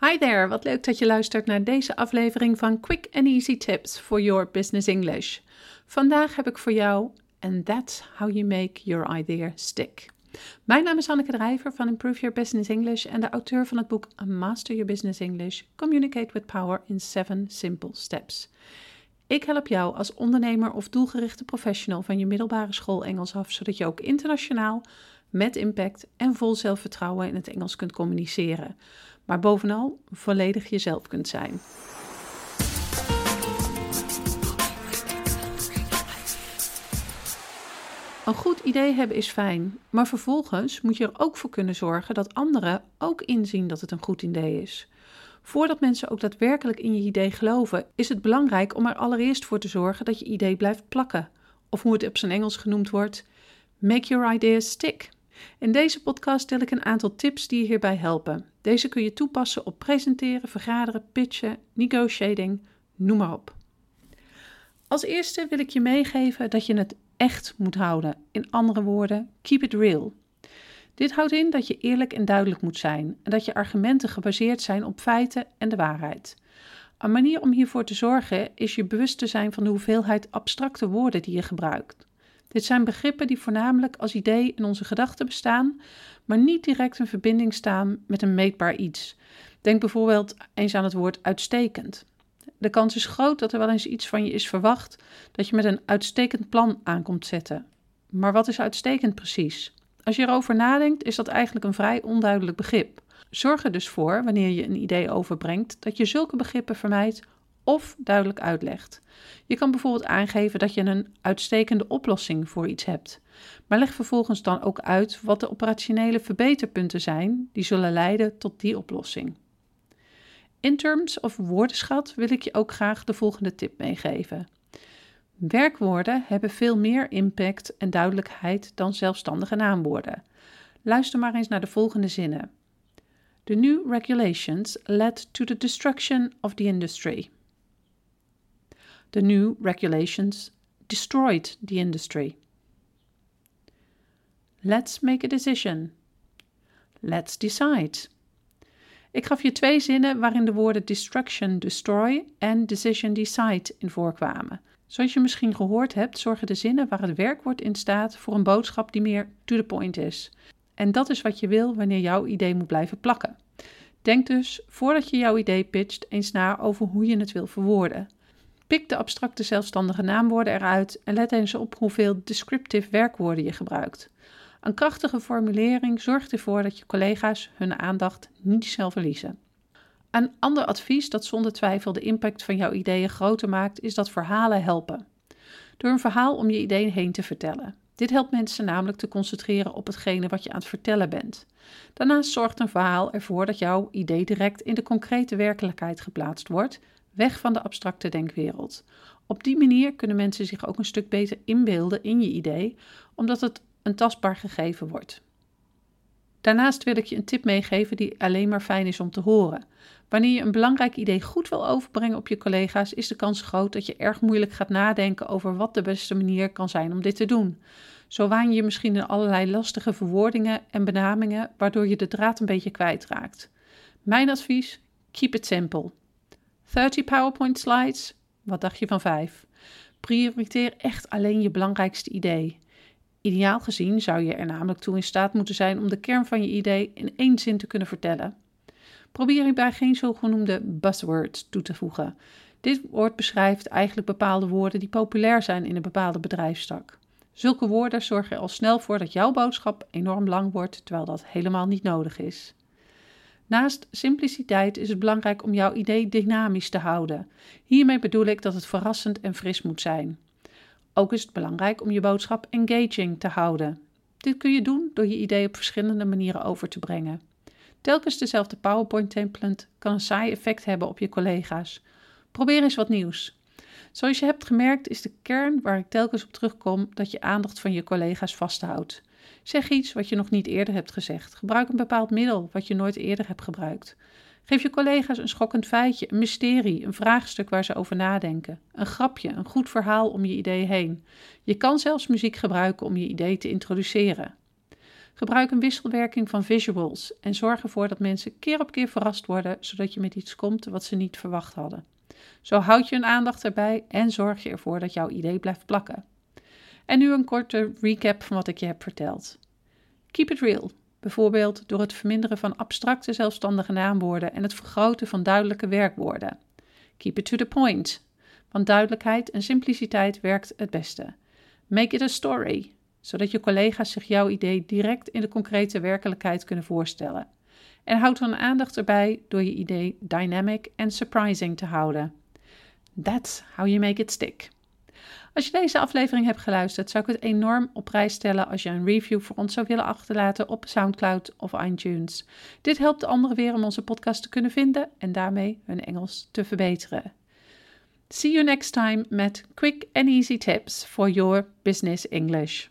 Hi there, wat leuk dat je luistert naar deze aflevering van Quick and Easy Tips for Your Business English. Vandaag heb ik voor jou And That's How You Make Your Idea Stick. Mijn naam is Anneke Drijver van Improve Your Business English en de auteur van het boek Master Your Business English: Communicate with Power in 7 Simple Steps. Ik help jou als ondernemer of doelgerichte professional van je middelbare school Engels af, zodat je ook internationaal, met impact en vol zelfvertrouwen in het Engels kunt communiceren maar bovenal volledig jezelf kunt zijn. Een goed idee hebben is fijn, maar vervolgens moet je er ook voor kunnen zorgen dat anderen ook inzien dat het een goed idee is. Voordat mensen ook daadwerkelijk in je idee geloven, is het belangrijk om er allereerst voor te zorgen dat je idee blijft plakken. Of hoe het op zijn Engels genoemd wordt: make your ideas stick. In deze podcast deel ik een aantal tips die je hierbij helpen. Deze kun je toepassen op presenteren, vergaderen, pitchen, negotiating, noem maar op. Als eerste wil ik je meegeven dat je het echt moet houden. In andere woorden, keep it real. Dit houdt in dat je eerlijk en duidelijk moet zijn en dat je argumenten gebaseerd zijn op feiten en de waarheid. Een manier om hiervoor te zorgen is je bewust te zijn van de hoeveelheid abstracte woorden die je gebruikt. Dit zijn begrippen die voornamelijk als idee in onze gedachten bestaan, maar niet direct in verbinding staan met een meetbaar iets. Denk bijvoorbeeld eens aan het woord uitstekend. De kans is groot dat er wel eens iets van je is verwacht dat je met een uitstekend plan aankomt zetten. Maar wat is uitstekend precies? Als je erover nadenkt, is dat eigenlijk een vrij onduidelijk begrip. Zorg er dus voor, wanneer je een idee overbrengt, dat je zulke begrippen vermijdt of duidelijk uitlegt. Je kan bijvoorbeeld aangeven dat je een uitstekende oplossing voor iets hebt, maar leg vervolgens dan ook uit wat de operationele verbeterpunten zijn die zullen leiden tot die oplossing. In terms of woordenschat wil ik je ook graag de volgende tip meegeven. Werkwoorden hebben veel meer impact en duidelijkheid dan zelfstandige naamwoorden. Luister maar eens naar de volgende zinnen. The new regulations led to the destruction of the industry. The new regulations destroyed the industry. Let's make a decision. Let's decide. Ik gaf je twee zinnen waarin de woorden destruction, destroy en decision, decide in voorkwamen. Zoals je misschien gehoord hebt, zorgen de zinnen waar het werkwoord in staat voor een boodschap die meer to the point is. En dat is wat je wil wanneer jouw idee moet blijven plakken. Denk dus, voordat je jouw idee pitcht, eens na over hoe je het wil verwoorden. Pik de abstracte zelfstandige naamwoorden eruit en let eens op hoeveel descriptive werkwoorden je gebruikt. Een krachtige formulering zorgt ervoor dat je collega's hun aandacht niet snel verliezen. Een ander advies dat zonder twijfel de impact van jouw ideeën groter maakt, is dat verhalen helpen. Door een verhaal om je idee heen te vertellen. Dit helpt mensen namelijk te concentreren op hetgene wat je aan het vertellen bent. Daarnaast zorgt een verhaal ervoor dat jouw idee direct in de concrete werkelijkheid geplaatst wordt, weg van de abstracte denkwereld. Op die manier kunnen mensen zich ook een stuk beter inbeelden in je idee, omdat het een tastbaar gegeven wordt. Daarnaast wil ik je een tip meegeven die alleen maar fijn is om te horen. Wanneer je een belangrijk idee goed wil overbrengen op je collega's, is de kans groot dat je erg moeilijk gaat nadenken over wat de beste manier kan zijn om dit te doen. Zo waan je misschien in allerlei lastige verwoordingen en benamingen, waardoor je de draad een beetje kwijtraakt. Mijn advies: keep it simple. 30 PowerPoint slides? Wat dacht je van 5? Prioriteer echt alleen je belangrijkste idee. Ideaal gezien zou je er namelijk toe in staat moeten zijn om de kern van je idee in één zin te kunnen vertellen. Probeer hierbij geen zogenoemde buzzwords toe te voegen. Dit woord beschrijft eigenlijk bepaalde woorden die populair zijn in een bepaalde bedrijfstak. Zulke woorden zorgen er al snel voor dat jouw boodschap enorm lang wordt, terwijl dat helemaal niet nodig is. Naast simpliciteit is het belangrijk om jouw idee dynamisch te houden. Hiermee bedoel ik dat het verrassend en fris moet zijn. Ook is het belangrijk om je boodschap engaging te houden. Dit kun je doen door je idee op verschillende manieren over te brengen. Telkens dezelfde PowerPoint-template kan een saai effect hebben op je collega's. Probeer eens wat nieuws. Zoals je hebt gemerkt is de kern waar ik telkens op terugkom dat je aandacht van je collega's vasthoudt. Zeg iets wat je nog niet eerder hebt gezegd. Gebruik een bepaald middel wat je nooit eerder hebt gebruikt. Geef je collega's een schokkend feitje, een mysterie, een vraagstuk waar ze over nadenken. Een grapje, een goed verhaal om je idee heen. Je kan zelfs muziek gebruiken om je idee te introduceren. Gebruik een wisselwerking van visuals en zorg ervoor dat mensen keer op keer verrast worden, zodat je met iets komt wat ze niet verwacht hadden. Zo houd je hun aandacht erbij en zorg je ervoor dat jouw idee blijft plakken. En nu een korte recap van wat ik je heb verteld. Keep it real, bijvoorbeeld door het verminderen van abstracte zelfstandige naamwoorden en het vergroten van duidelijke werkwoorden. Keep it to the point, want duidelijkheid en simpliciteit werkt het beste. Make it a story, zodat je collega's zich jouw idee direct in de concrete werkelijkheid kunnen voorstellen. En houd dan aandacht erbij door je idee dynamic en surprising te houden. That's how you make it stick. Als je deze aflevering hebt geluisterd, zou ik het enorm op prijs stellen als je een review voor ons zou willen achterlaten op SoundCloud of iTunes. Dit helpt anderen weer om onze podcast te kunnen vinden en daarmee hun Engels te verbeteren. See you next time met quick and easy tips for your business English.